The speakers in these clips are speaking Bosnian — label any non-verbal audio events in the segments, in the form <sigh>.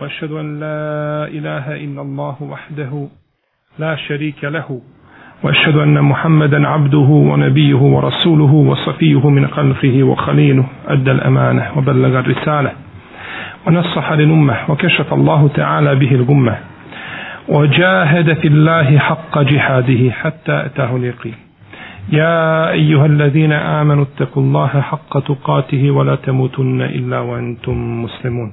وأشهد أن لا إله إلا الله وحده لا شريك له وأشهد أن محمدا عبده ونبيه ورسوله وصفيه من خلقه وخليله أدى الأمانة وبلغ الرسالة ونصح للأمة وكشف الله تعالى به الغمة وجاهد في الله حق جهاده حتى أتاه اليقين. يا أيها الذين آمنوا اتقوا الله حق تقاته ولا تموتن إلا وأنتم مسلمون.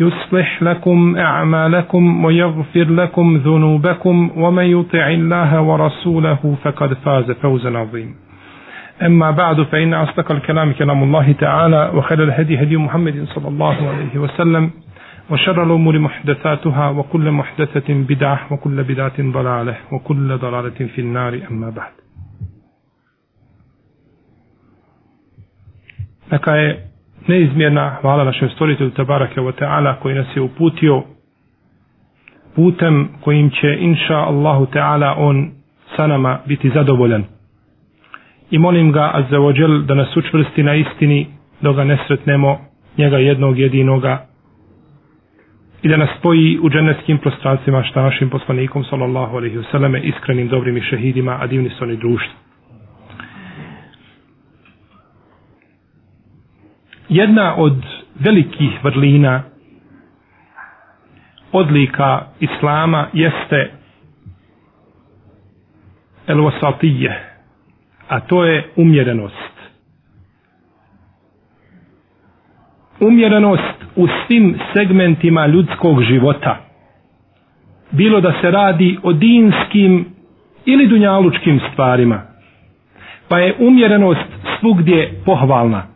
يصلح لكم أعمالكم ويغفر لكم ذنوبكم ومن يطع الله ورسوله فقد فاز فوزا عظيما. أما بعد فإن أصدق الكلام كلام الله تعالى وخير الهدي هدي محمد صلى الله عليه وسلم وشر الأمور محدثاتها وكل محدثة بدعة وكل بدعة ضلالة وكل ضلالة في النار. أما بعد. Neizmjerna hvala našem stvoritelju Tabaraka wa ta'ala koji nas je uputio putem kojim će inša Allahu ta'ala on sa nama biti zadovoljan. I molim ga azza wa da nas učvrsti na istini dok ga ne sretnemo njega jednog jedinoga i da nas spoji u dženevskim prostrancima šta našim poslanikom sallallahu alaihi wasallam iskrenim dobrim i šehidima a divni su oni društvo. Jedna od velikih vrlina odlika islama jeste el wasatije a to je umjerenost. Umjerenost u svim segmentima ljudskog života. Bilo da se radi o dinskim ili dunjalučkim stvarima. Pa je umjerenost svugdje pohvalna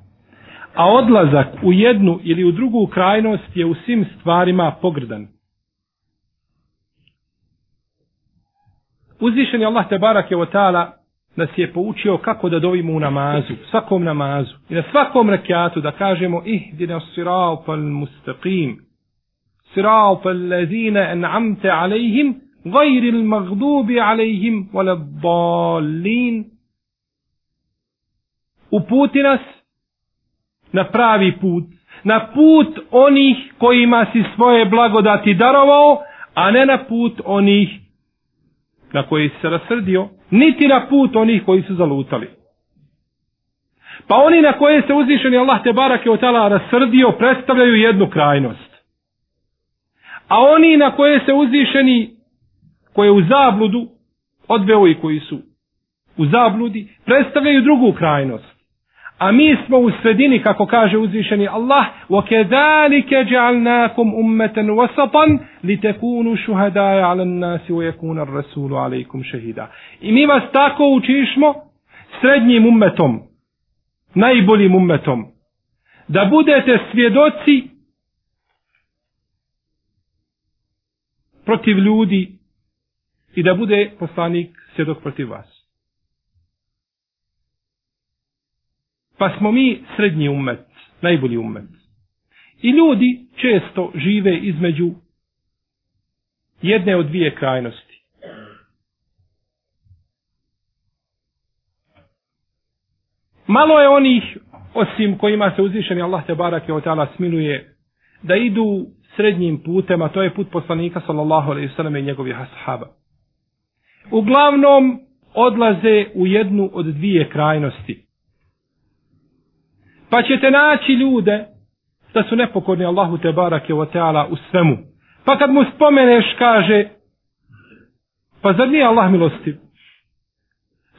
a odlazak u jednu ili u drugu krajnost je u svim stvarima pogrdan. Uzvišen je Allah te barak je otala nas je poučio kako da dovimo u namazu, svakom namazu. I na svakom rakijatu da kažemo ih dina siral pal mustaqim. Siral pal lazine en'amte alejhim gajri magdubi alejhim wala dalin uputi nas na pravi put, na put onih kojima si svoje blagodati darovao, a ne na put onih na koji si se rasrdio, niti na put onih koji su zalutali. Pa oni na koje se uzvišeni Allah te barake od tala rasrdio, predstavljaju jednu krajnost. A oni na koje se uzvišeni, koje u zabludu, odveo i koji su u zabludi, predstavljaju drugu krajnost A mi smo u sredini, kako kaže uzvišeni Allah, وَكَذَلِكَ جَعَلْنَاكُمْ أُمَّةً وَسَطًا لِتَكُونُوا شُهَدَاءَ عَلَى النَّاسِ وَيَكُونَ الرَّسُولُ عَلَيْكُمْ شَهِدًا I mi vas tako učišmo srednjim ummetom, najboljim ummetom, da budete svjedoci protiv ljudi i da bude poslanik svjedok protiv vas. Pa smo mi srednji umet, najbolji umet. I ljudi često žive između jedne od dvije krajnosti. Malo je onih, osim kojima se uzvišeni Allah te barake od tala smiluje, da idu srednjim putem, a to je put poslanika sallallahu alaihi sallam i njegovih ashaba. Uglavnom odlaze u jednu od dvije krajnosti. Pa ćete naći ljude da su nepokorni Allahu te barake o ta'ala u svemu. Pa kad mu spomeneš kaže pa zar nije Allah milostiv?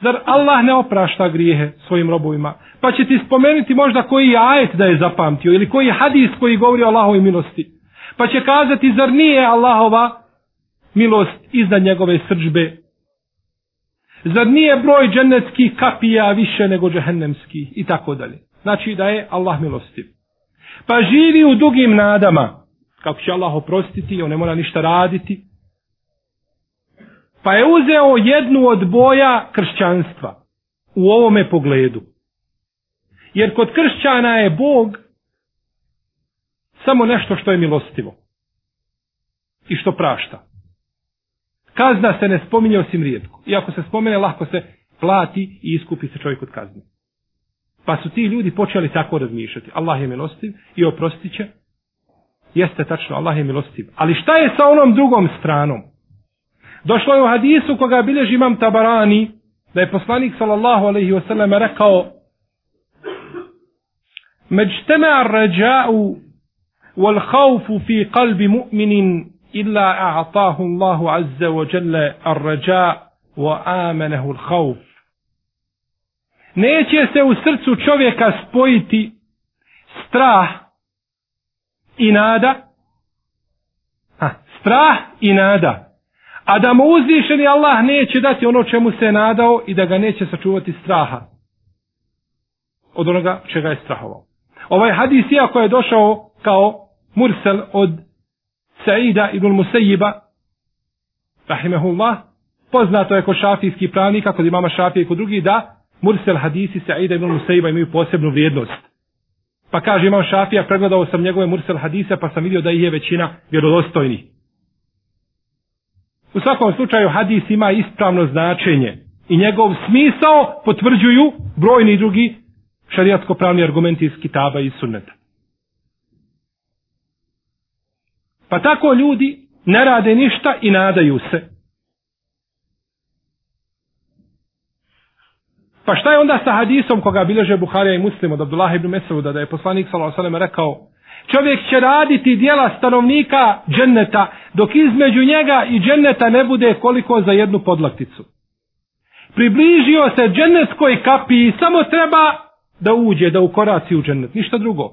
Zar Allah ne oprašta grijehe svojim robovima? Pa će ti spomenuti možda koji ajet da je zapamtio ili koji hadis koji govori o Allahovi milosti. Pa će kazati zar nije Allahova milost iznad njegove srđbe? Zar nije broj dženeckih kapija više nego džehennemskih? I tako dalje. Znači da je Allah milostiv. Pa živi u dugim nadama. Kako će Allah oprostiti, on ne mora ništa raditi. Pa je uzeo jednu od boja kršćanstva. u ovome pogledu. Jer kod kršćana je Bog samo nešto što je milostivo. I što prašta. Kazna se ne spominje osim rijetko. Iako se spomene, lahko se plati i iskupi se čovjek od kazne. Pa su ti ljudi počeli tako razmišljati. Allah je milostiv i oprostit će. Jeste tačno, Allah je milostiv. Ali šta je sa onom drugom stranom? Došlo je u hadisu koga bilježi imam Tabarani, da je poslanik sallallahu alaihi wasallam rekao Međtema rađa'u wal khawfu fi qalbi mu'minin illa a'atahu Allahu azza wa jalla ar-raja' wa amanahu al-khawf. Neće se u srcu čovjeka spojiti strah i nada, ha, strah i nada, a da mu uzvišeni Allah neće dati ono čemu se je nadao i da ga neće sačuvati straha. Od onoga čega je strahovao. Ovaj hadis, iako je došao kao mursel od Saida ibn Musayyiba, rahimehullah, poznato je kod šafijskih pravnika, kod imama šafije i kod drugih, da mursel hadisi Saida ibn Musaiba imaju posebnu vrijednost. Pa kaže imam šafija, pregledao sam njegove mursel hadise, pa sam vidio da ih je većina vjerodostojni. U svakom slučaju hadis ima ispravno značenje i njegov smisao potvrđuju brojni drugi šarijatsko-pravni argumenti iz kitaba i sunneta. Pa tako ljudi ne rade ništa i nadaju se. Pa šta je onda sa hadisom koga bileže Buharija i Muslim od Abdullah ibn Mesauda da je poslanik s.a.v. rekao čovjek će raditi dijela stanovnika dženneta dok između njega i dženneta ne bude koliko za jednu podlakticu. Približio se džennetskoj kapi i samo treba da uđe, da ukoraci u džennet, ništa drugo.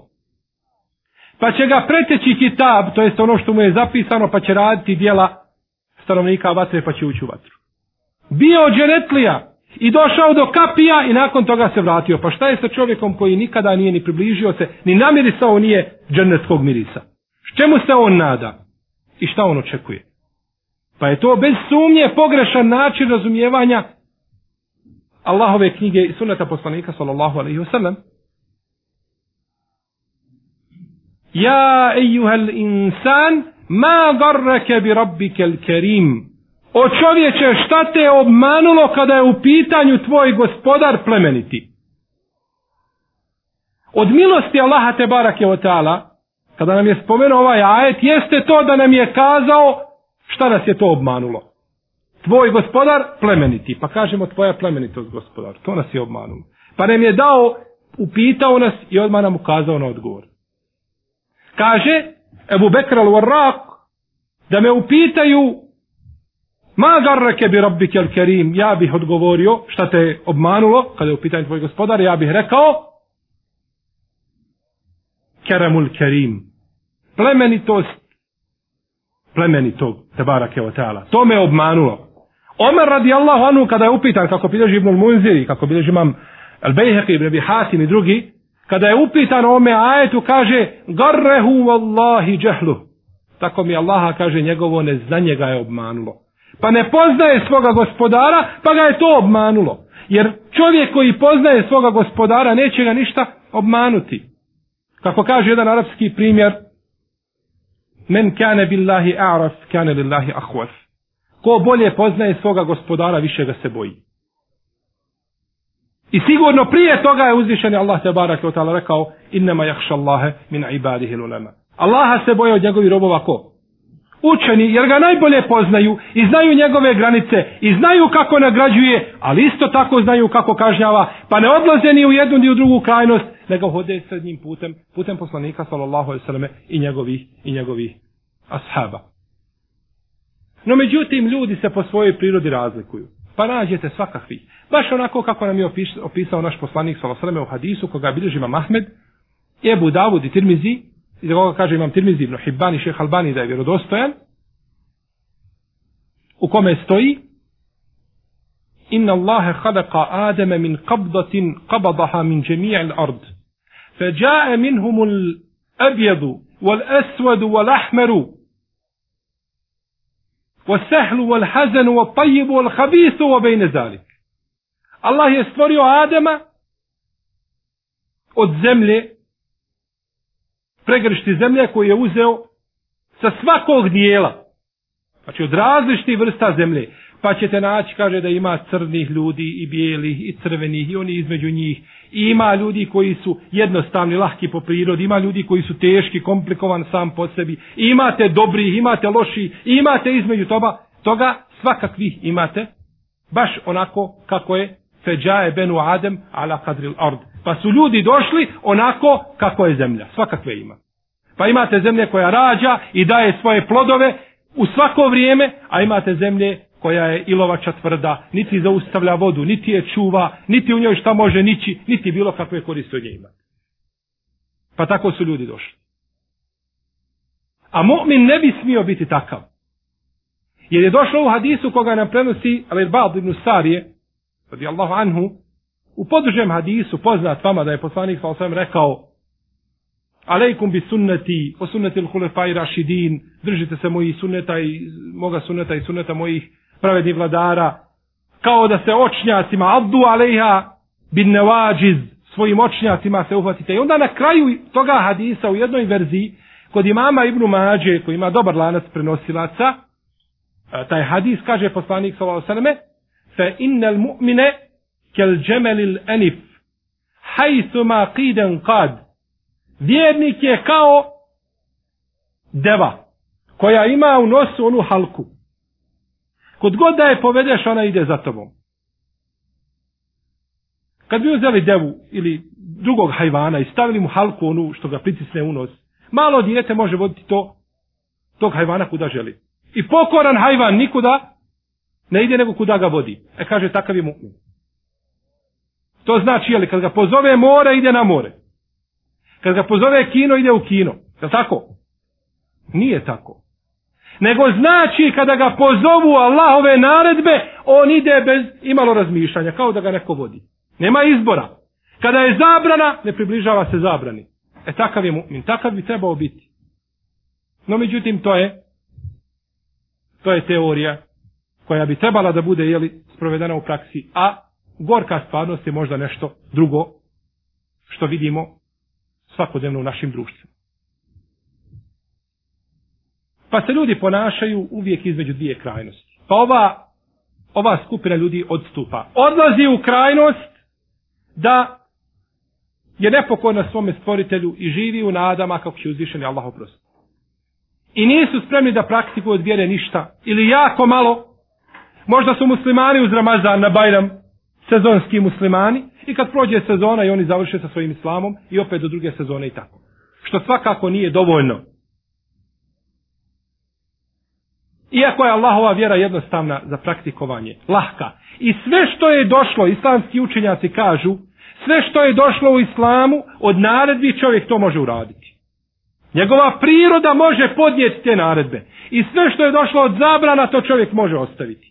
Pa će ga preteći kitab, to jest ono što mu je zapisano, pa će raditi dijela stanovnika vatre, pa će ući u vatru. Bio dženetlija i došao do kapija i nakon toga se vratio. Pa šta je sa čovjekom koji nikada nije ni približio se, ni namirisao nije džernetskog mirisa? Čemu se on nada? I šta on očekuje? Pa je to bez sumnje pogrešan način razumijevanja Allahove knjige i sunata poslanika sallallahu alaihi wasallam. Ja ejuhel insan ma garrake bi rabbike l-kerim. O čovječe, šta te je obmanulo kada je u pitanju tvoj gospodar plemeniti? Od milosti Allaha te barake o ta'ala, kada nam je spomenuo ovaj ajet, jeste to da nam je kazao šta nas je to obmanulo. Tvoj gospodar plemeniti. Pa kažemo tvoja plemenitost gospodar. To nas je obmanulo. Pa nam je dao, upitao nas i odmah nam ukazao na odgovor. Kaže Ebu Bekral Warraq da me upitaju Ma garrake bi rabbike al-Kerim ja bih odgovorio šta te obmanulo kada je u pitanju tvoj gospodar ja bih rekao Keremul Kerim plemenitost plemenitog Tebarake o Teala. To me obmanulo. Omer radijallahu anu kada je upitan kako bilježi Ibnul Munziri, kako bilježi imam Al-Bejheqi, Ibn Abi Hasim i drugi, kada je upitan o ome ajetu kaže garrehu wallahi džehlu. Tako mi Allaha kaže njegovo neznanje ga je obmanulo. Pa ne poznaje svoga gospodara, pa ga je to obmanulo. Jer čovjek koji poznaje svoga gospodara neće ga ništa obmanuti. Kako kaže jedan arapski primjer, men kane billahi a'raf, kane lillahi ahwas. Ko bolje poznaje svoga gospodara, više ga se boji. I sigurno prije toga je uzvišen Allah te barak od rekao innama jahša Allahe min ibadihi lulema. Allaha se boje od njegovih robova ko? Učeni, jer ga najbolje poznaju i znaju njegove granice i znaju kako nagrađuje, ali isto tako znaju kako kažnjava, pa ne odlaze ni u jednu ni u drugu krajnost, nego hode srednjim putem, putem poslanika sallallahu alejhi ve selleme i njegovih, i njegovih ashaba. No međutim, ljudi se po svojoj prirodi razlikuju. Pa nađete svakakvi. Baš onako kako nam je opisao naš poslanik sallallahu alejhi u hadisu, koga bilježi imam Ahmed, Ebu Davud i Tirmizi, i da koga kaže imam Tirmizi ibn Hibban i Šeh Albani da je vjerodostojan, u kome stoji, Inna Allahe khalaqa Adama min qabdatin qabadaha min jami'il ard. فجاء منهم الأبيض والأسود والأحمر والسهل والحزن والطيب والخبيث وبين ذلك Allah je stvorio Adema od zemlje, pregršti zemlje koje je uzeo sa svakog dijela. Znači od različitih vrsta zemlje. Pa ćete naći, kaže da ima crnih ljudi i bijelih i crvenih i oni između njih. I ima ljudi koji su jednostavni, lahki po prirodi. Ima ljudi koji su teški, komplikovan sam po sebi. I imate dobri, imate loši. Imate između toga, toga svakakvih imate. Baš onako kako je feđaje benu adem ala kadril ord. Pa su ljudi došli onako kako je zemlja. Svakakve ima. Pa imate zemlje koja rađa i daje svoje plodove u svako vrijeme, a imate zemlje koja je ilovača tvrda, niti zaustavlja vodu, niti je čuva, niti u njoj šta može nići, niti bilo kakve koriste od nje ima. Pa tako su ljudi došli. A mu'min ne bi smio biti takav. Jer je došlo u hadisu koga nam prenosi Al-Irbad ibn Sarije, radi Allahu anhu, u podužem hadisu poznat vama da je poslanik sa osvijem rekao Aleikum bi sunneti, o sunneti l'hulefaj rašidin, držite se mojih sunneta i moga sunneta i sunneta mojih pravednih vladara, kao da se očnjacima, abdu alejha bin nevađiz, svojim očnjacima se uhvatite. I onda na kraju toga hadisa u jednoj verziji, kod imama Ibnu Mađe, koji ima dobar lanac prenosilaca, e, taj hadis kaže poslanik sallallahu alejhi fe innal mu'mine kel džemelil enif, hajthuma qiden qad, vjernik je kao deva, koja ima u nosu onu halku. Kod god da je povedeš, ona ide za tobom. Kad bi uzeli devu ili drugog hajvana i stavili mu halku onu što ga pritisne u nos, malo dijete može voditi to, tog hajvana kuda želi. I pokoran hajvan nikuda ne ide nego kuda ga vodi. E kaže, takav je mu'min. To znači, jeli, kad ga pozove more, ide na more. Kad ga pozove kino, ide u kino. Je tako? Nije tako. Nego znači kada ga pozovu Allahove naredbe, on ide bez imalo razmišljanja, kao da ga neko vodi. Nema izbora. Kada je zabrana, ne približava se zabrani. E takav je mu'min, takav bi trebao biti. No međutim, to je to je teorija koja bi trebala da bude jeli, sprovedena u praksi, a gorka stvarnost je možda nešto drugo što vidimo svakodnevno u našim društvima. Pa se ljudi ponašaju uvijek između dvije krajnosti. Pa ova, ova skupina ljudi odstupa. Odlazi u krajnost da je nepokorna svome stvoritelju i živi u nadama kako će uzvišeni Allah oprostiti. I nisu spremni da praktikuju od vjere ništa. Ili jako malo. Možda su muslimani uz Ramazan na Bajram sezonski muslimani i kad prođe sezona i oni završe sa svojim islamom i opet do druge sezone i tako. Što svakako nije dovoljno. Iako je Allahova vjera jednostavna za praktikovanje, lahka. I sve što je došlo, islamski učenjaci kažu, sve što je došlo u islamu, od naredbi čovjek to može uraditi. Njegova priroda može podnijeti te naredbe. I sve što je došlo od zabrana, to čovjek može ostaviti.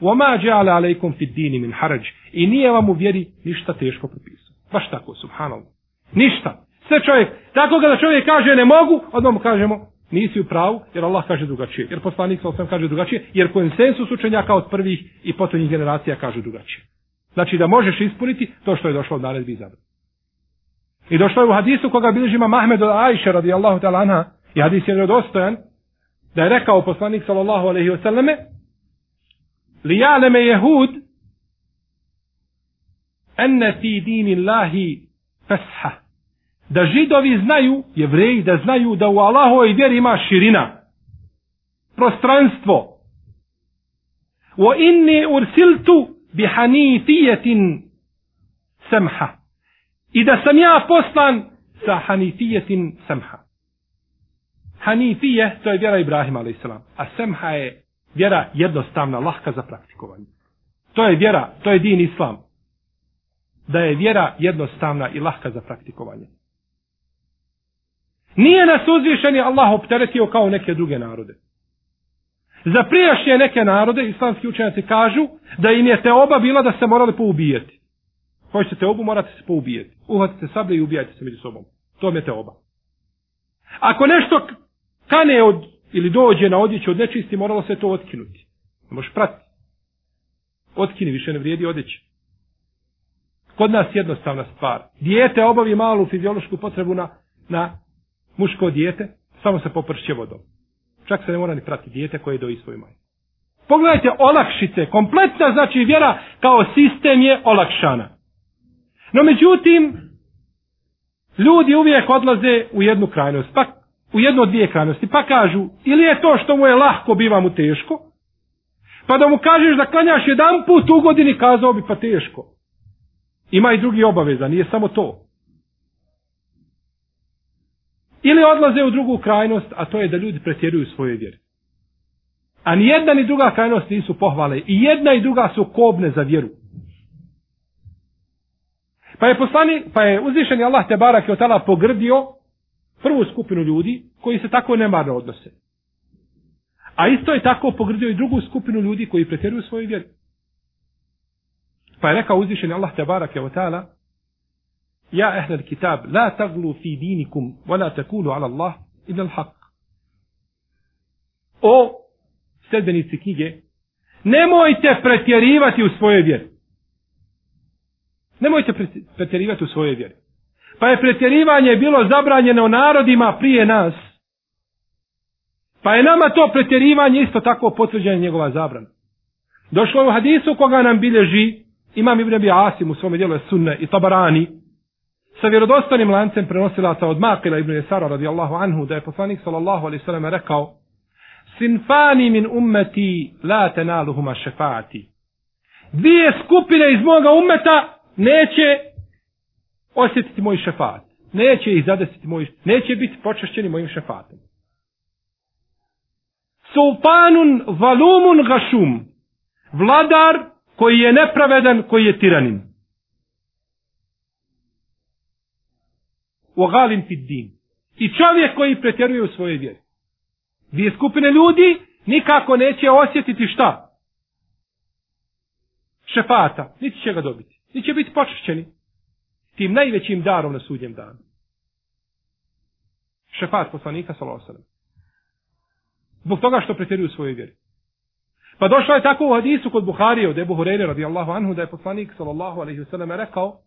وَمَا جَعَلَ عَلَيْكُمْ فِي الدِّينِ مِنْ حَرَجِ I nije vam u vjeri ništa teško propisao. Baš tako, subhanallah. Ništa. Sve čovjek, tako kada čovjek kaže ne mogu, odmah mu kažemo, nisi u pravu, jer Allah kaže drugačije. Jer poslanik sam kaže drugačije, jer konsensus učenjaka od prvih i potonjih generacija kaže drugačije. Znači da možeš ispuniti to što je došlo od naredbi izabrati. I došlo je u hadisu koga bilježi ima Mahmed od Ajše radijallahu ta'ala anha, i hadis je nedostojan, da je rekao poslanik sallallahu alaihi wasallame, li يهود أن في fi الله فسحة da židovi znaju, jevreji da znaju da u Allahovoj vjeri ima širina, prostranstvo. Wa inni ursiltu bi hanifijetin samha. I da sam ja poslan sa hanifijetin samha. Hanifije, to je vjera Ibrahima, a.s. A samha je vjera jednostavna, lahka za praktikovanje. To je vjera, to je din islam. Da je vjera jednostavna i lahka za praktikovanje. Nije nas uzvišeni Allah opteretio kao neke druge narode. Za prijašnje neke narode, islamski učenjaci kažu, da im je te oba bila da se morali poubijeti. Hoćete te obu, morate se poubijeti. Uhvatite sablje i ubijajte se među sobom. To je te oba. Ako nešto kane od, ili dođe na odjeću od nečisti, moralo se to otkinuti. Ne možeš pratiti. Otkini, više ne vrijedi odjeća. Kod nas jednostavna stvar. Dijete obavi malu fiziološku potrebu na, na muško dijete, samo se popršće vodom. Čak se ne mora ni prati dijete koje doji svoju majku. Pogledajte olakšice. Kompletna znači vjera kao sistem je olakšana. No međutim, ljudi uvijek odlaze u jednu krajnost. Pa u jednu od dvije krajnosti. Pa kažu, ili je to što mu je lahko, biva mu teško. Pa da mu kažeš da klanjaš jedan put u godini, kazao bi pa teško. Ima i drugi obaveza, nije samo to. Ili odlaze u drugu krajnost, a to je da ljudi pretjeruju svoje vjere. A ni jedna ni druga krajnost nisu pohvale. I jedna i druga su kobne za vjeru. Pa je poslani, pa je uzvišeni Allah te barak je otala pogrdio prvu skupinu ljudi koji se tako nemarno odnose. A isto je tako pogrdio i drugu skupinu ljudi koji pretjeruju svoju vjeru. Pa je rekao uzvišeni Allah te barak je ta'ala Ja ehlel kitab, la taglu fi dinikum, wa la takulu ala Allah, ila al haq. O sedbenici knjige, nemojte pretjerivati u svojoj vjeri. Nemojte pretjerivati u svojoj vjeri. Pa je pretjerivanje bilo zabranjeno narodima prije nas. Pa je nama to pretjerivanje isto tako potvrđeno njegova zabrana. Došlo je u hadisu koga nam bilježi Imam Ibn Abi Asim u svome dijelu Sunne i Tabarani sa vjerodostanim lancem prenosilaca od Makila Ibn Jesara radijallahu anhu da je poslanik sallallahu alaihi sallam rekao Sinfani min ummeti la tenaluhuma šefati. Dvije skupine iz moga ummeta neće osjetiti moj šefat. Neće ih zadesiti moj, neće biti počašćeni mojim šefatom. Sultanun valumun gašum. Vladar koji je nepravedan, koji je tiranin. U galim fit din. I čovjek koji pretjeruje u svojoj vjeri. Dvije skupine ljudi nikako neće osjetiti šta? Šefata. Niti će ga dobiti. Niti će biti počešćeni tim najvećim darom na sudnjem danu. Šefat poslanika sallallahu Zbog toga što pretjeruju svoje vjeri. Pa došlo je tako u hadisu kod Buhari od Ebu Hureyre radijallahu anhu da je poslanik sallallahu alaihi wasallam rekao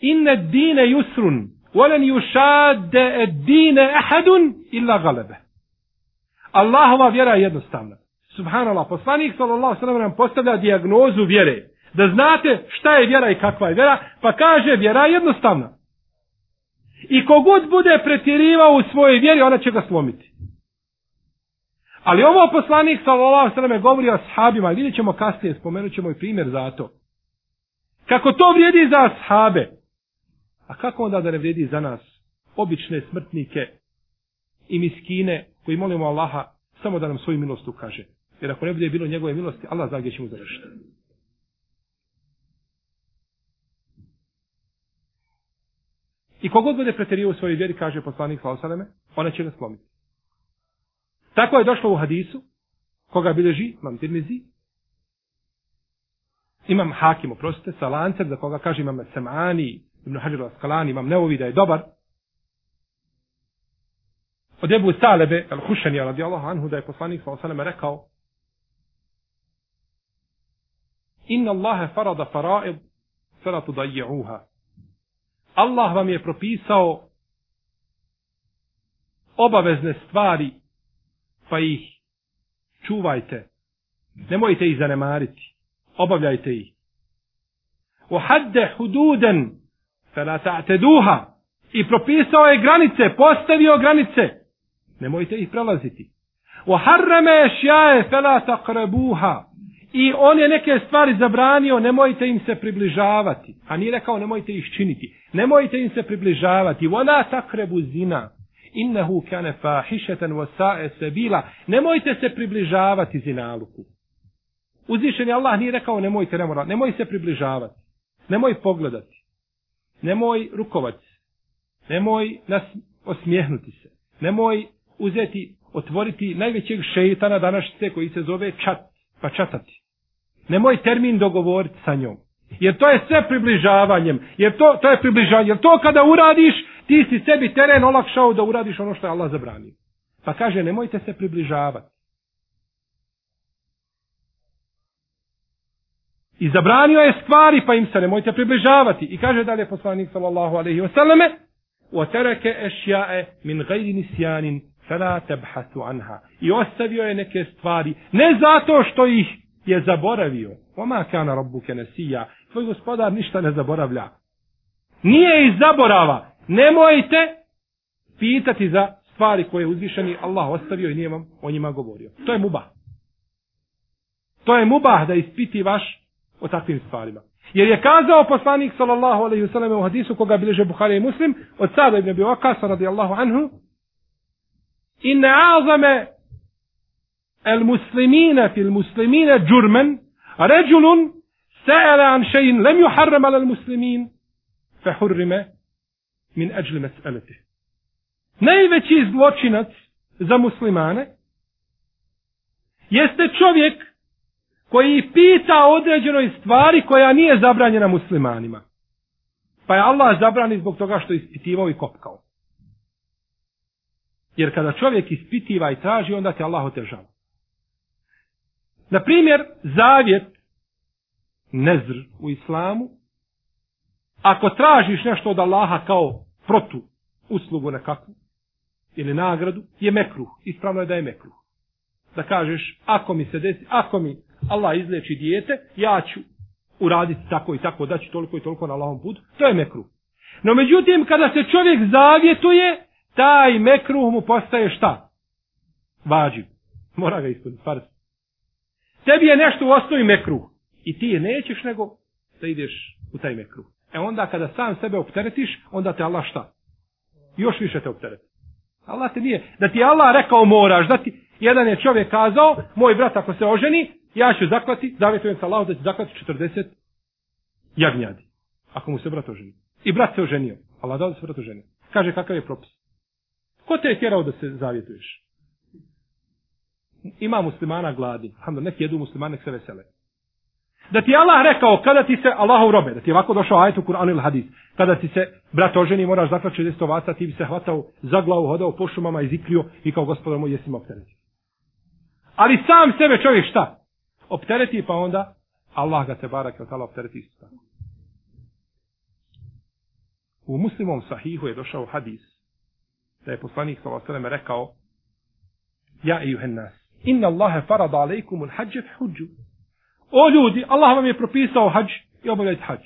Inne dine yusrun Volen yušade dine ahadun illa galebe. Allahova vjera je jednostavna. Subhanallah, poslanik sallallahu sallam nam postavlja diagnozu vjere. Da znate šta je vjera i kakva je vjera, pa kaže vjera je jednostavna. I kogod bude pretjerivao u svojoj vjeri, ona će ga slomiti. Ali ovo poslanik sallallahu sallam govori o sahabima, vidjet ćemo kasnije, spomenut ćemo i primjer za to. Kako to vrijedi za sahabe, A kako onda da ne vrijedi za nas obične smrtnike i miskine koji molimo Allaha samo da nam svoju milost ukaže. Jer ako ne bude bilo njegove milosti, Allah zna gdje ćemo završiti. I kogod bude preterio u svojoj vjeri, kaže poslanik Salasaleme, ona će ga slomiti. Tako je došlo u hadisu, koga bilježi, imam tirmizi, imam hakim, oprostite, sa lancem, za koga kaže imam semani, Ibn Hajar al-Skalani, imam neovi da je dobar. Od Ebu Salebe, al-Hušenija, radijallahu anhu, da je poslanik sa rekao, Inna Allahe farada faraid, faratu daji'uha. Allah vam je propisao obavezne stvari, pa ih čuvajte. Nemojte ih zanemariti. Obavljajte ih. Uhadde hududen Fela ta'teduha. I propisao je granice, postavio granice. Nemojte ih prelaziti. Wa šjaje fela taqrabuha. I on je neke stvari zabranio, nemojte im se približavati. A nije rekao nemojte ih činiti. Nemojte im se približavati. Wa la taqrabu zina. Innehu kane fahišeten wa sa'e sebila. Nemojte se približavati zinaluku. Uzvišen je Allah nije rekao nemojte, nemoj, nemoj se približavati. Nemoj pogledati. Nemoj rukovati se. Nemoj nas osmijehnuti se. Nemoj uzeti, otvoriti najvećeg šeitana današnjice koji se zove čat, pa čatati. Nemoj termin dogovoriti sa njom. Jer to je sve približavanjem. Jer to, to je približavanje. Jer to kada uradiš, ti si sebi teren olakšao da uradiš ono što je Allah zabranio. Pa kaže, nemojte se približavati. I zabranio je stvari, pa im se nemojte približavati. I kaže dalje poslanik sallallahu alaihi wasallame, وَتَرَكَ أَشْيَاءَ مِنْ غَيْرِ نِسْيَانٍ فَلَا تَبْحَثُ عَنْهَا I ostavio je neke stvari, ne zato što ih je zaboravio. Oma kana robu kenesija, tvoj gospodar ništa ne zaboravlja. Nije iz zaborava. Nemojte pitati za stvari koje je uzvišeni Allah ostavio i nije vam o njima govorio. To je mubah. To je mubah da ispiti vaš o takvim stvarima. Jer je kazao poslanik sallallahu alejhi ve sellem u hadisu koga bilježe Buhari i Muslim od Sada ibn Abi Waqqas radijallahu anhu: "Inna azama el muslimina fil muslimina džurmen ređulun sa'ala an še'in lem juharram ala muslimin fe hurrime min ajli mes'alete. Najveći zločinac za muslimane jeste čovjek koji pita određenoj stvari koja nije zabranjena muslimanima. Pa je Allah zabrani zbog toga što je ispitivao i kopkao. Jer kada čovjek ispitiva i traži, onda te Allah otežava. Na primjer, zavjet nezr u islamu, ako tražiš nešto od Allaha kao protu uslugu nekakvu, ili nagradu, je mekruh. Ispravno je da je mekruh. Da kažeš, ako mi se desi, ako mi Allah izleči dijete, ja ću uraditi tako i tako, da ću toliko i toliko na Allahom putu. To je mekruh. No međutim, kada se čovjek zavjetuje, taj mekruh mu postaje šta? Vađiv. Mora ga ispuniti. Farz. Tebi je nešto u osnovi mekruh. I ti je nećeš nego da ideš u taj mekruh. E onda kada sam sebe opteretiš, onda te Allah šta? Još više te optereti. Allah te nije. Da ti Allah rekao moraš, da ti... Jedan je čovjek kazao, moj brat ako se oženi, ja ću zaklati, zavjetujem sa Allahom da ću zaklati 40 jagnjadi. Ako mu se brat oženi. I brat se oženio. Allah dao da se brat oženio. Kaže kakav je propis. Ko te je tjerao da se zavjetuješ? Ima muslimana gladi. Hamdo, nek jedu muslimane, nek se vesele. Da ti Allah rekao, kada ti se Allahov robe, da ti je ovako došao ajet u Kur'an ili hadis, kada ti se brat oženi, moraš zaklati 60 ovaca, ti bi se hvatao za glavu, hodao po šumama i zikrio i kao gospodar moj jesim optereti. Ali sam sebe čovjek šta? optereti, pa onda Allah ga te barak je otala optereti isto tako. U muslimom sahihu je došao hadis da je poslanik s.a.v. rekao Ja i juhennas, inna Allahe farada alejkum ul hađet huđu. O ljudi, Allah vam je propisao hađ i obavljajte hađ.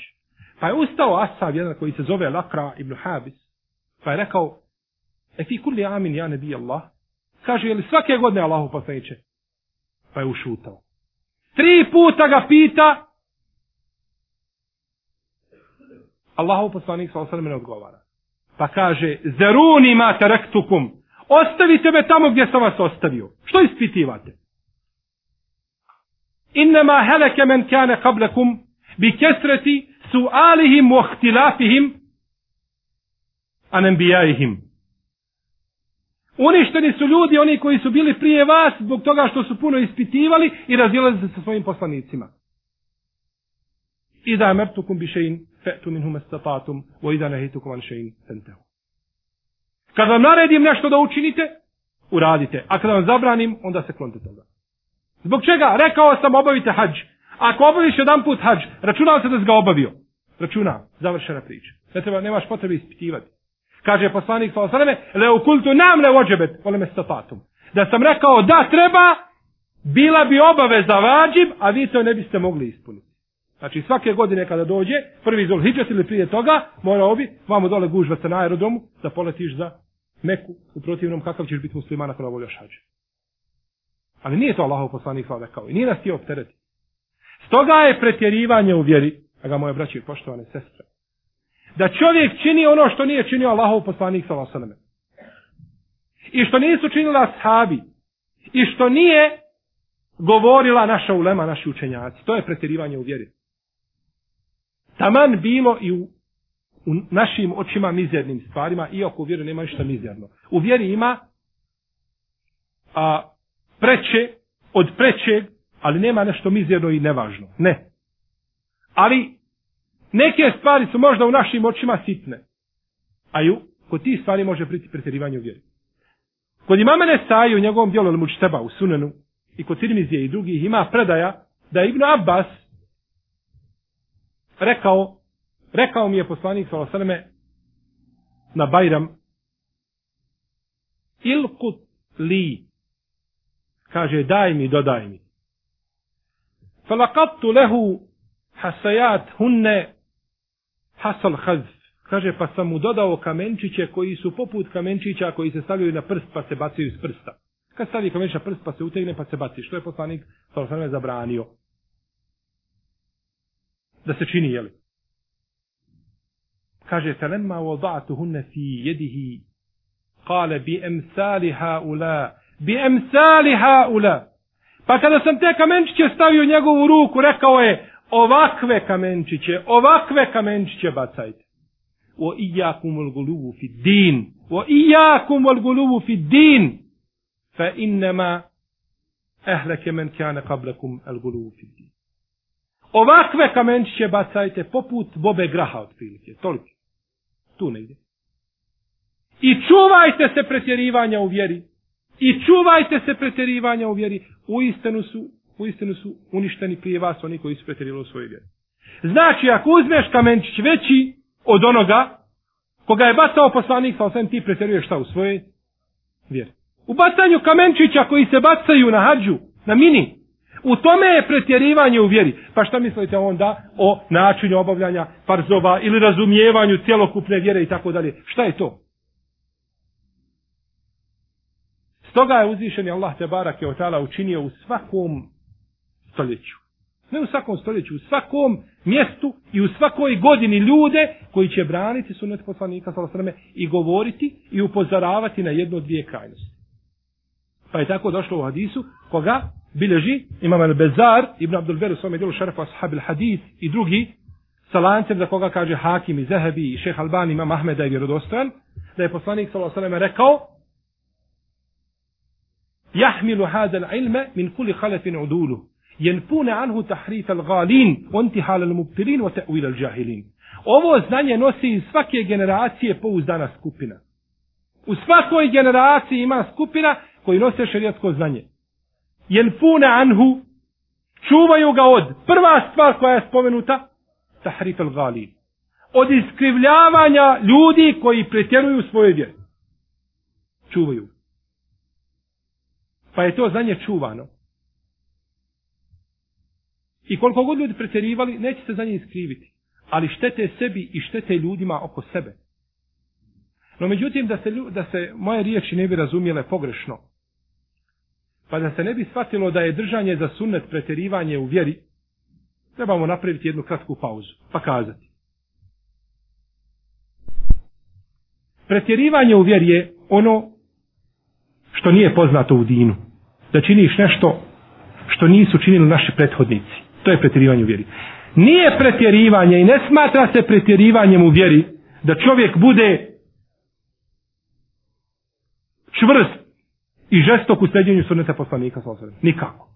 Pa je ustao Asab, jedan koji se zove Lakra ibn Habis, pa je rekao, e fi kulli amin ja nebi Allah, kaže, je li svake godine Allahu poslaniće? Pa je ušutao. Tri puta ga pita. Allahov poslanik sa osrme ne odgovara. Pa kaže, zeruni ma terektukum. Ostavite me tamo gdje sam vas ostavio. Što ispitivate? Innama heleke men kane kablekum bi kesreti su alihim u ohtilafihim anembijajihim. Uništeni su ljudi, oni koji su bili prije vas, zbog toga što su puno ispitivali i razilazili se sa svojim poslanicima. I da mertukum bi šein, fe'tu min hume statatum, o ida nehitukum an šein, fentehu. Kad vam naredim nešto da učinite, uradite. A kad vam zabranim, onda se klonite toga. Zbog čega? Rekao sam obavite hađ. Ako obaviš jedan put hađ, računao se da si ga obavio. Računa, završena priča. Ne treba, nemaš potrebe ispitivati. Kaže poslanik sa osaname, le ukultu nam le ođebet, vole me statatum. Da sam rekao da treba, bila bi obaveza vađib, a vi to ne biste mogli ispuniti. Znači svake godine kada dođe, prvi zol ili prije toga, morao obi, vamo dole gužva se na aerodromu, da poletiš za Meku, u protivnom kakav ćeš biti musliman ako ne voljaš hađe. Ali nije to Allahov poslanik sada kao i nije nas ti optereti. Stoga je pretjerivanje u vjeri, a ga moje braće i poštovane sestre, da čovjek čini ono što nije činio Allahov poslanik sa vasaleme. I što nisu činila sahabi. I što nije govorila naša ulema, naši učenjaci. To je pretjerivanje u vjeri. Taman bilo i u, u našim očima mizernim stvarima, iako u vjeri nema ništa mizerno. U vjeri ima a, preče od prečeg, ali nema nešto mizerno i nevažno. Ne. Ali Neke stvari su možda u našim očima sitne. A ju, kod ti stvari može priti pretjerivanje u vjeri. Kod imama Nesai u njegovom dijelu ili mučteba u Sunenu i kod Tirmizije i drugih ima predaja da je Ibn Abbas rekao, rekao mi je poslanik s.a.v. na Bajram, ilkut li, kaže daj mi, dodaj mi. Falakattu lehu hasajat hunne hasal hazf. Kaže, pa sam mu dodao kamenčiće koji su poput kamenčića koji se stavljaju na prst pa se bacaju iz prsta. Kad stavi kamenčić na prst pa se utegne pa se baci. Što je poslanik s.a.v. zabranio? Da se čini, jeli? Kaže, felemma wada'tu hunne fi yadihi. Kale bi emsali haula. Bi emsali haula. Pa kada sam te kamenčiće stavio u njegovu ruku rekao je ovakve kamenčiće ovakve kamenčiće bacajte. O iyyakum al fi din o iyyakum al fi din fa innama ahlaka man kana qablakum al gulubu fi din ovakve kamenčiće bacajte poput bobe graha otprilike. Toliko tu negdje I čuvajte se pretjerivanja u vjeri. I čuvajte se pretjerivanja u vjeri. U istinu su, u istinu su uništeni prije vas oni koji su pretjerivali u svojoj vjeri. Znači, ako uzmeš kamenčić veći od onoga koga je bacao poslanik, sa osvijem ti pretjeruješ šta u svojoj vjeri. U bacanju kamenčića koji se bacaju na hađu, na mini, u tome je pretjerivanje u vjeri. Pa šta mislite onda o načinu obavljanja farzova ili razumijevanju cjelokupne vjere i tako dalje? Šta je to? Stoga je uzvišeni Allah te barake od učinio u svakom stoljeću. Ne u svakom stoljeću, u svakom mjestu i u svakoj godini ljude koji će braniti sunet poslanika sallallahu i govoriti i upozoravati na jednu od dvije krajnosti. Pa je tako došlo u hadisu koga bilježi imam al-Bezar, Ibn Abdul Beru svome djelu šarafu ashab hadis i drugi, sa lancem za koga kaže Hakim i Zehebi i šeh Albani, imam Ahmed, i je vjerodostojan, da je poslanik s.a.v. rekao Jahmilu hazel ilme min kuli halefin udulu, jen pune anhu tahrif al-galin, ontihal al-mubtilin, o ta'wil al-đahilin. Ovo znanje nosi iz svake generacije pouzdana skupina. U svakoj generaciji ima skupina koji nose šarijatsko znanje. Jenfune anhu, čuvaju ga od, prva stvar koja je spomenuta, tahrif al gali. Od iskrivljavanja ljudi koji pretjeruju svoje vjere. Čuvaju. Pa je to za nje čuvano. I koliko god ljudi pretjerivali, neće se za nje iskriviti. Ali štete sebi i štete ljudima oko sebe. No međutim, da se, da se moje riječi ne bi razumijele pogrešno, pa da se ne bi shvatilo da je držanje za sunnet pretjerivanje u vjeri, trebamo napraviti jednu kratku pauzu, pa kazati. Pretjerivanje u vjeri je ono što nije poznato u dinu. Da činiš nešto što nisu činili naši prethodnici. To je pretjerivanje u vjeri. Nije pretjerivanje i ne smatra se pretjerivanjem u vjeri da čovjek bude čvrst i žestok u sljeđenju sunneta poslanika. Nikako.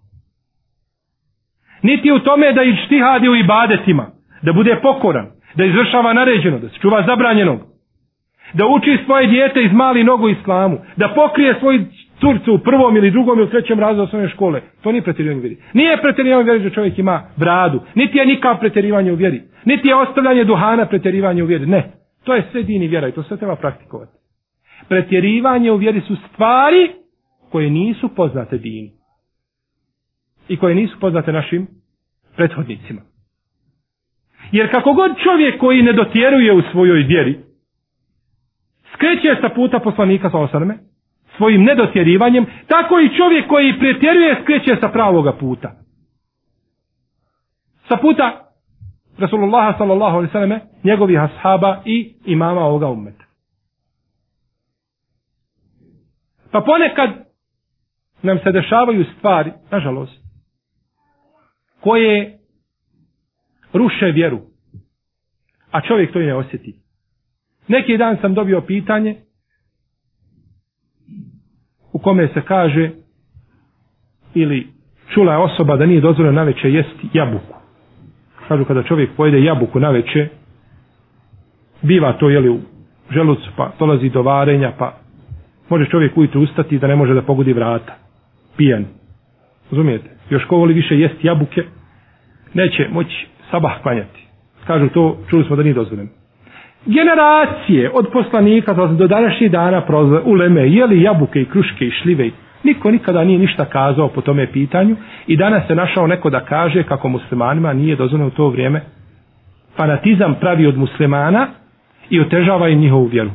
Niti u tome da ištihadi u ibadetima, da bude pokoran, da izvršava naređeno, da se čuva zabranjenog, da uči svoje dijete iz mali nogu islamu, da pokrije svoj curcu u prvom ili drugom ili trećem razredu osnovne škole. To nije pretjerivanje u vjeri. Nije pretjerivanje u vjeri da čovjek ima bradu. Niti je nikav pretjerivanje u vjeri. Niti je ostavljanje duhana pretjerivanje u vjeri. Ne. To je sve dini vjera i to sve treba praktikovati. Pretjerivanje u vjeri su stvari koje nisu poznate dini. I koje nisu poznate našim prethodnicima. Jer kako god čovjek koji ne dotjeruje u svojoj vjeri, skreće sa puta poslanika sa osrme, svojim nedotjerivanjem, tako i čovjek koji pretjeruje skreće sa pravoga puta. Sa puta Rasulullah sallallahu alaihi sallame, njegovih ashaba i imama ovoga ummeta. Pa ponekad nam se dešavaju stvari, nažalost, koje ruše vjeru, a čovjek to i ne osjeti. Neki dan sam dobio pitanje u kome se kaže ili čula je osoba da nije dozvoljeno na veće jesti jabuku. Kažu kada čovjek pojede jabuku na veće, biva to jeli u želucu, pa dolazi do varenja, pa može čovjek ujutru ustati da ne može da pogodi vrata. Pijan. Razumijete? Još ko voli više jest jabuke, neće moći sabah klanjati. kažu to, čuli smo da nije dozvoljeno. Generacije od poslanika do današnjih dana prozve u Leme, jeli jabuke i kruške i šljive. Niko nikada nije ništa kazao po tome pitanju i danas se našao neko da kaže kako muslimanima nije dozvoljeno u to vrijeme fanatizam pravi od muslimana i otežava im njihovu vjeru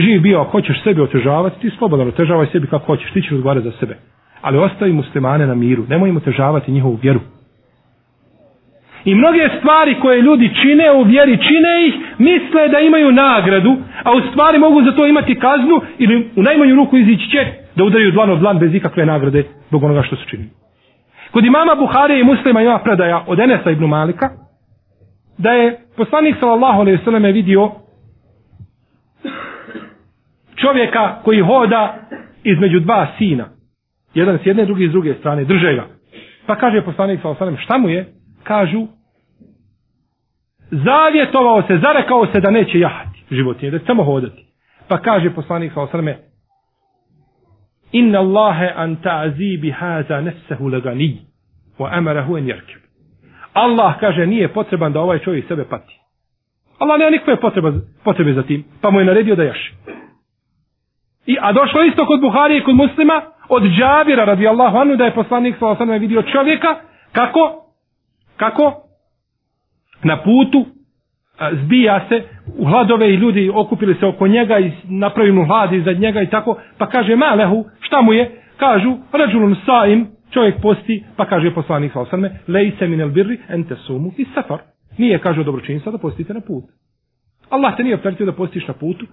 živ bio, ako hoćeš sebi otežavati, ti slobodan otežavaj sebi kako hoćeš, ti ćeš odgovarati za sebe. Ali ostavi muslimane na miru, nemoj im otežavati njihovu vjeru. I mnoge stvari koje ljudi čine u vjeri, čine ih, misle da imaju nagradu, a u stvari mogu za to imati kaznu ili u najmanju ruku izići će da udaraju dlan od dlan bez ikakve nagrade zbog onoga što su činili. Kod imama Buhari i muslima ima predaja od Enesa ibn Malika, da je poslanik sallallahu alejhi ve vidio čovjeka koji hoda između dva sina. Jedan s jedne, drugi s druge strane, drže ga. Pa kaže poslanik sa osanem, šta mu je? Kažu zavjetovao se, zarekao se da neće jahati životinje, da će samo hodati. Pa kaže poslanik sa osanem, Inna Allahe an ta'zi bi haza nefsehu lagani wa amarahu an yarkab. Allah kaže nije potreban da ovaj čovjek sebe pati. Allah nema nikakve potrebe, potrebe za tim, pa mu je naredio da jaši. I, a došlo isto kod Buhari i kod muslima, od Džabira radijallahu anu, da je poslanik sa osanom vidio čovjeka, kako, kako, na putu, a, zbija se u hladove i ljudi okupili se oko njega i napravili mu hlad iza njega i tako, pa kaže malehu, šta mu je? Kažu, rađulun saim, čovjek posti, pa kaže poslanik sa osanme, lejse minel birri, ente sumu i safar. Nije, kaže, dobročinstva da postite na put. Allah te nije opteretio da postiš na putu,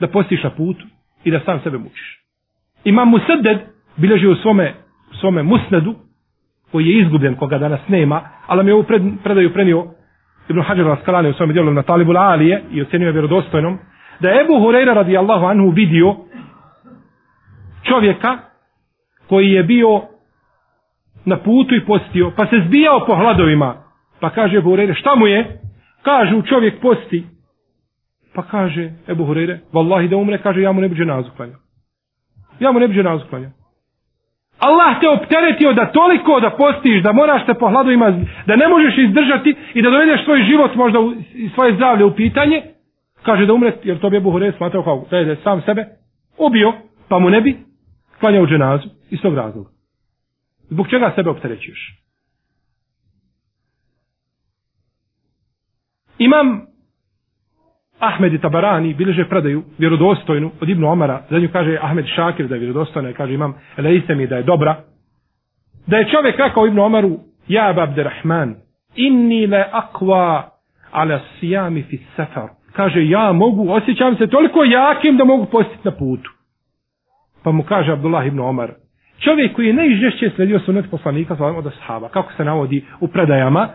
da postiš na putu i da sam sebe mučiš. Imam Musadded bileži u svome, svome musnedu, koji je izgubljen, koga danas nema, ali mi je ovu pred, predaju prenio Ibn Hajar Raskalani u svome dijelu na Talibul Alije i ocenio je vjerodostojnom, da je Ebu Hureyra radijallahu anhu vidio čovjeka koji je bio na putu i postio, pa se zbijao po hladovima, pa kaže Ebu Hureyra, šta mu je? Kažu, čovjek posti. Pa kaže Ebu Hureyre, vallahi da umre, kaže, ja mu ne bi dženazu klanjao. Ja mu ne bi dženazu klanjao. Allah te opteretio da toliko da postiš, da moraš te po hladovima, da ne možeš izdržati i da dovedeš svoj život možda u, i svoje zdravlje u pitanje, kaže da umre, jer to bi Ebu Hureyre smatrao kao da je sam sebe ubio, pa mu ne bi klanjao dženazu iz tog razloga. Zbog čega sebe opterećuješ? Imam Ahmed i Tabarani bilježe predaju vjerodostojnu od Ibnu Omara, za nju kaže Ahmed Šakir da je vjerodostojna i kaže imam Elejse mi da je dobra. Da je čovjek rekao Ibnu Omaru, ja Abderrahman, inni le akva ala sijami fi safar. Kaže, ja mogu, osjećam se toliko jakim da mogu postiti na putu. Pa mu kaže Abdullah ibn Omar, čovjek koji je najžešće sledio sunet poslanika od ashaba, kako se navodi u predajama,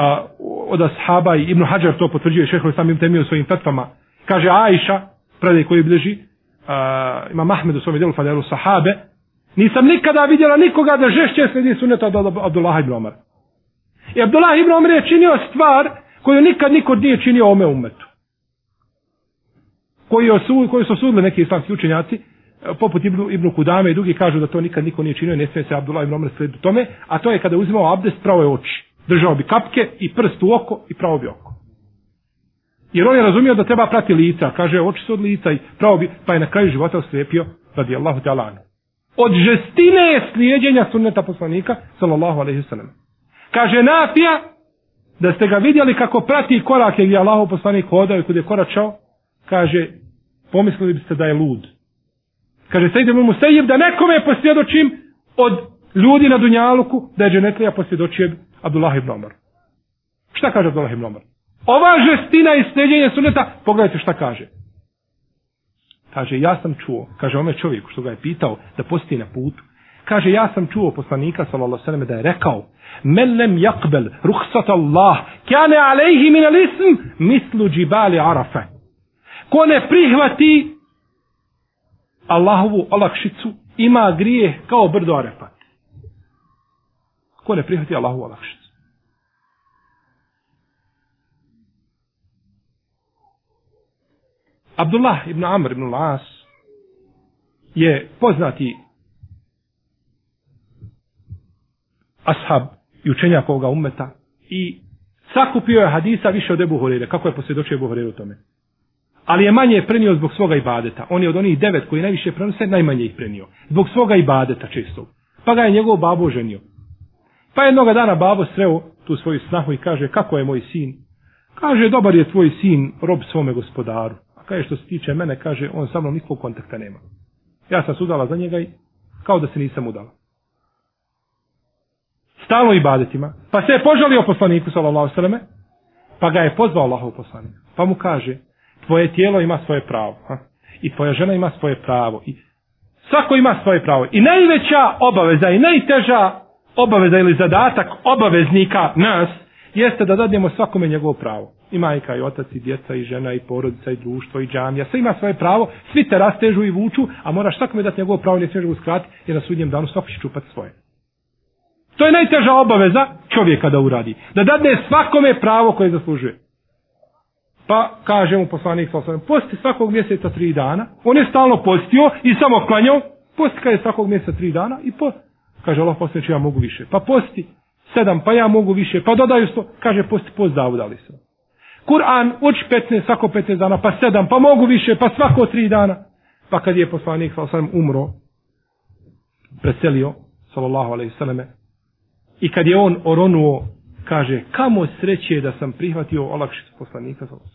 a, od ashaba i Ibn Hajar to potvrđuje šeho sam im temio svojim fetvama, kaže Aisha, predaj koji bliži, a, ima Mahmed u svojom delu fadelu sahabe, nisam nikada vidjela nikoga da žešće sledi sunet od Abdullah ibn Omar. I Abdullah ibn Omar je činio stvar koju nikad niko nije činio ome umetu. Koji, osu, koji su osudili neki islamski učenjaci, poput Ibnu, Ibnu Kudame i drugi kažu da to nikad niko nije činio, ne smije se Abdullah ibn Omar slijediti tome, a to je kada uzimao abdest, pravo je oči. Držao bi kapke i prst u oko i pravo bi oko. Jer on je razumio da treba prati lica, kaže oči su od lica i pravo bi, pa je na kraju života oslijepio, radi Allahu te. Od žestine je slijedjenja sunneta poslanika, sallallahu alaihi sallam. Kaže Nafija, da ste ga vidjeli kako prati korake gdje Allahu poslanik hodao i kod je koračao, kaže, pomislili biste da je lud. Kaže Sejid ibn Musayyib da nekome posvjedočim od ljudi na Dunjaluku da je dženetlija posvjedočio Abdullah ibn Omar. Šta kaže Abdullah ibn Omar? Ova žestina i sljeđenje suneta, pogledajte šta kaže. Kaže, ja sam čuo, kaže ome čovjeku što ga je pitao da posti na putu, kaže, ja sam čuo poslanika, sallallahu sallam, da je rekao, men lem jakbel ruhsat Allah, kjane alejhi min alism, mislu džibali arafe. Ko ne prihvati Allahovu olakšicu ima grije kao brdo arafa. Ko ne prihvati Allahu olakšicu? Abdullah ibn Amr ibn Las je poznati ashab i učenjak ovoga umeta i Sakupio je hadisa više od Ebu Horeire. Kako je posvjedočio Ebu Horeire u tome? Ali je manje prenio zbog svoga ibadeta. On je od onih devet koji najviše prenose, najmanje ih prenio. Zbog svoga ibadeta često. Pa ga je njegov babo ženio. Pa jednoga dana babo sreo tu svoju snahu i kaže, kako je moj sin? Kaže, dobar je tvoj sin, rob svome gospodaru. A kaže, što se tiče mene, kaže, on sa mnom nikog kontakta nema. Ja sam se udala za njega i kao da se nisam udala. Stalo i badetima. Pa se je požalio poslaniku, sallallahu sallam, pa ga je pozvao Allahov poslanik. Pa mu kaže, tvoje tijelo ima svoje pravo. Ha? I tvoja žena ima svoje pravo. I svako ima svoje pravo. I najveća obaveza i najteža obaveza ili zadatak obaveznika nas jeste da dadnemo svakome njegovo pravo. I majka, i otac, i djeca, i žena, i porodica, i društvo, i džamija. Sve ima svoje pravo, svi te rastežu i vuču, a moraš svakome dati njegovo pravo, ne smiješ ga uskrati, jer na sudnjem danu svako će čupati svoje. To je najteža obaveza čovjeka da uradi. Da dadne svakome pravo koje zaslužuje. Pa kaže mu poslanik sa osam, posti svakog mjeseca tri dana. On je stalno postio i samo klanjao. Posti kada je svakog mjeseca tri dana i po... Kaže Allah posljedno ja mogu više. Pa posti sedam, pa ja mogu više. Pa dodaju sto. Kaže posti post Davuda ali se. Kur'an uči 15, svako 15 dana, pa sedam, pa mogu više, pa svako tri dana. Pa kad je poslanik sa osam umro, preselio, sallallahu alaihi sallame, i kad je on oronuo, kaže, kamo sreće da sam prihvatio olakšicu poslanika sallallahu.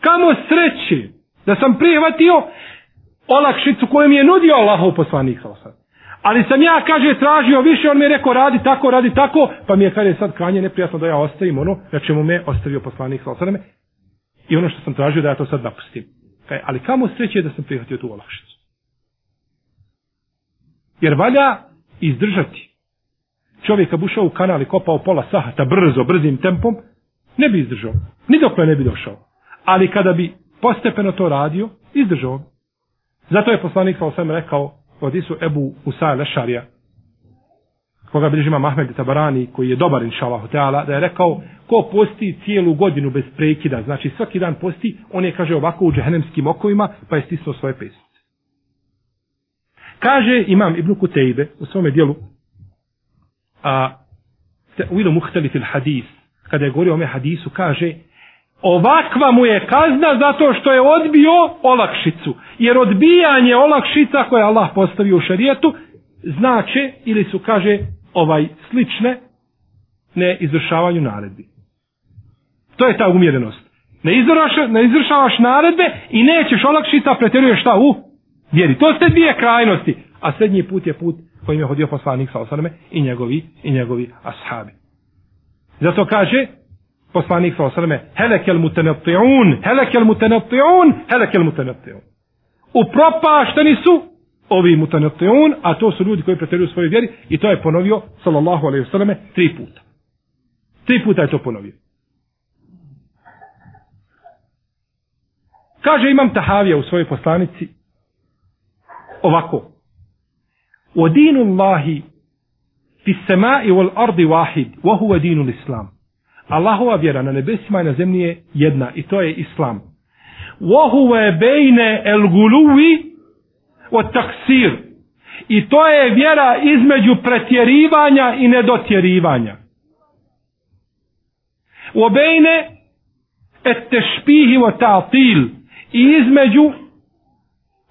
Kamo sreće da sam prihvatio olakšicu koju mi je nudio Allahov poslanik sallallahu. Ali sam ja, kaže, tražio više, on mi je rekao, radi tako, radi tako, pa mi je, kaže, sad kranje neprijatno da ja ostavim ono, na čemu me ostavio poslanik sa osam. I ono što sam tražio da ja to sad napustim. Kaže, ali kamo sreće da sam prihvatio tu olakšicu. Jer valja izdržati. Čovjek kad ušao u kanal i kopao pola sahata brzo, brzim tempom, ne bi izdržao. Ni dok ne bi došao ali kada bi postepeno to radio, izdržao. Zato je poslanik sa osvijem rekao, od Isu Ebu Usa Lešarija, koga bilježi ima Mahmed Tabarani, koji je dobar, inša Allah, teala, da je rekao, ko posti cijelu godinu bez prekida, znači svaki dan posti, on je, kaže, ovako u džehennemskim okovima, pa je stisnuo svoje pesnice. Kaže imam Ibn Kutejbe u svome dijelu, a, u ilu muhteli fil hadis, kada je govorio o ome hadisu, kaže, Ovakva mu je kazna zato što je odbio olakšicu. Jer odbijanje olakšica koje Allah postavio u šarijetu znače ili su kaže ovaj slične ne izvršavanju naredbi. To je ta umjerenost. Ne, izvršavaš, ne izvršavaš naredbe i nećeš olakšica pretjeruješ šta u vjeri. To ste dvije krajnosti. A srednji put je put kojim je hodio poslanik sa osaname i njegovi, i njegovi ashabi. Zato kaže poslanik sa osrme, helekel mutenetiun, helekel mutenetiun, helekel mutenetiun. Upropašteni su ovi mutenetiun, a to su ljudi koji pretjeruju svoje vjeri, i to je ponovio, sallallahu alaihi vseleme, tri puta. Tri puta je to ponovio. Kaže imam Tahavija u svojoj poslanici ovako. O dinu Allahi fi semai wal ardi wahid, wa huwa dinu islam Allahova vjera na nebesima i na zemlji je jedna i to je islam. Vohuve bejne el guluvi od taksir. I to je vjera između pretjerivanja i nedotjerivanja. Obejne at-tashbih wa ta'til. I između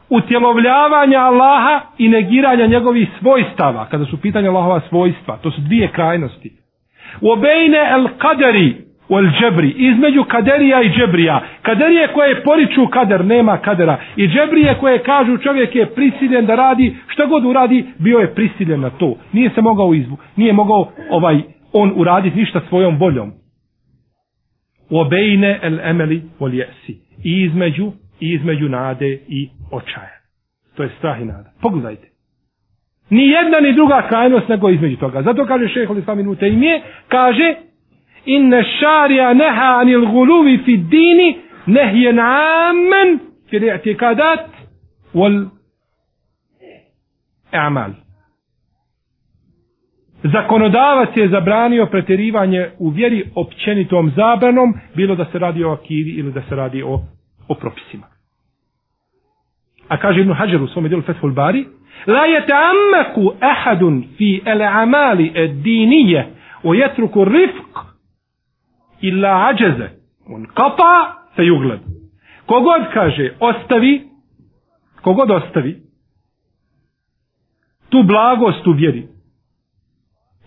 utjelovljavanja Allaha i negiranja njegovih svojstava. Kada su pitanja Allahova svojstva. To su dvije krajnosti. Obejne el kaderi u el džebri. Između kaderija i džebrija. Kaderije koje poriču kader, nema kadera. I džebrije koje kažu čovjek je prisiljen da radi, što god uradi, bio je prisiljen na to. Nije se mogao izvu, nije mogao ovaj on uraditi ništa svojom voljom. Obejne el emeli jesi. I između, i između nade i očaja. To je strah i nada. Pogledajte. Ni jedna ni druga krajnost nego između toga. Zato kaže šeho li sami nute imije, kaže inne šarija neha anil guluvi fi dini nehje namen fi re'tikadat wal amal. Zakonodavac je zabranio pretjerivanje u vjeri općenitom zabranom, bilo da se radi o akivi ili da se radi o, o propisima. A kaže Ibn Hajar u svome dijelu Fethul Bari, La yata'ammaku ahadun fi al-a'mali ad-diniyya wa yatruku rifq illa ajaza wa se fa. Kogod kaže ostavi kogod ostavi tu blagost u vjeri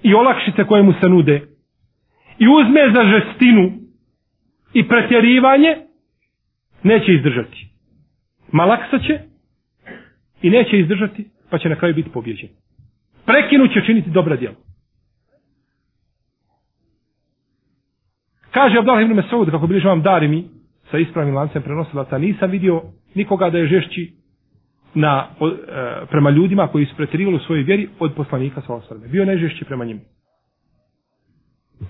i olakšite koje mu se nude i uzme za žestinu i pretjerivanje neće izdržati. Malaksa će i neće izdržati pa će na kraju biti pobjeđen. Prekinut će činiti dobra djela. Kaže Abdullah ibn Mesud, kako bliže vam dari mi, sa ispravnim lancem prenosilaca, nisam vidio nikoga da je žešći na, o, e, prema ljudima koji su pretirivali u svojoj vjeri od poslanika sa osrme. Bio najžešći prema njima.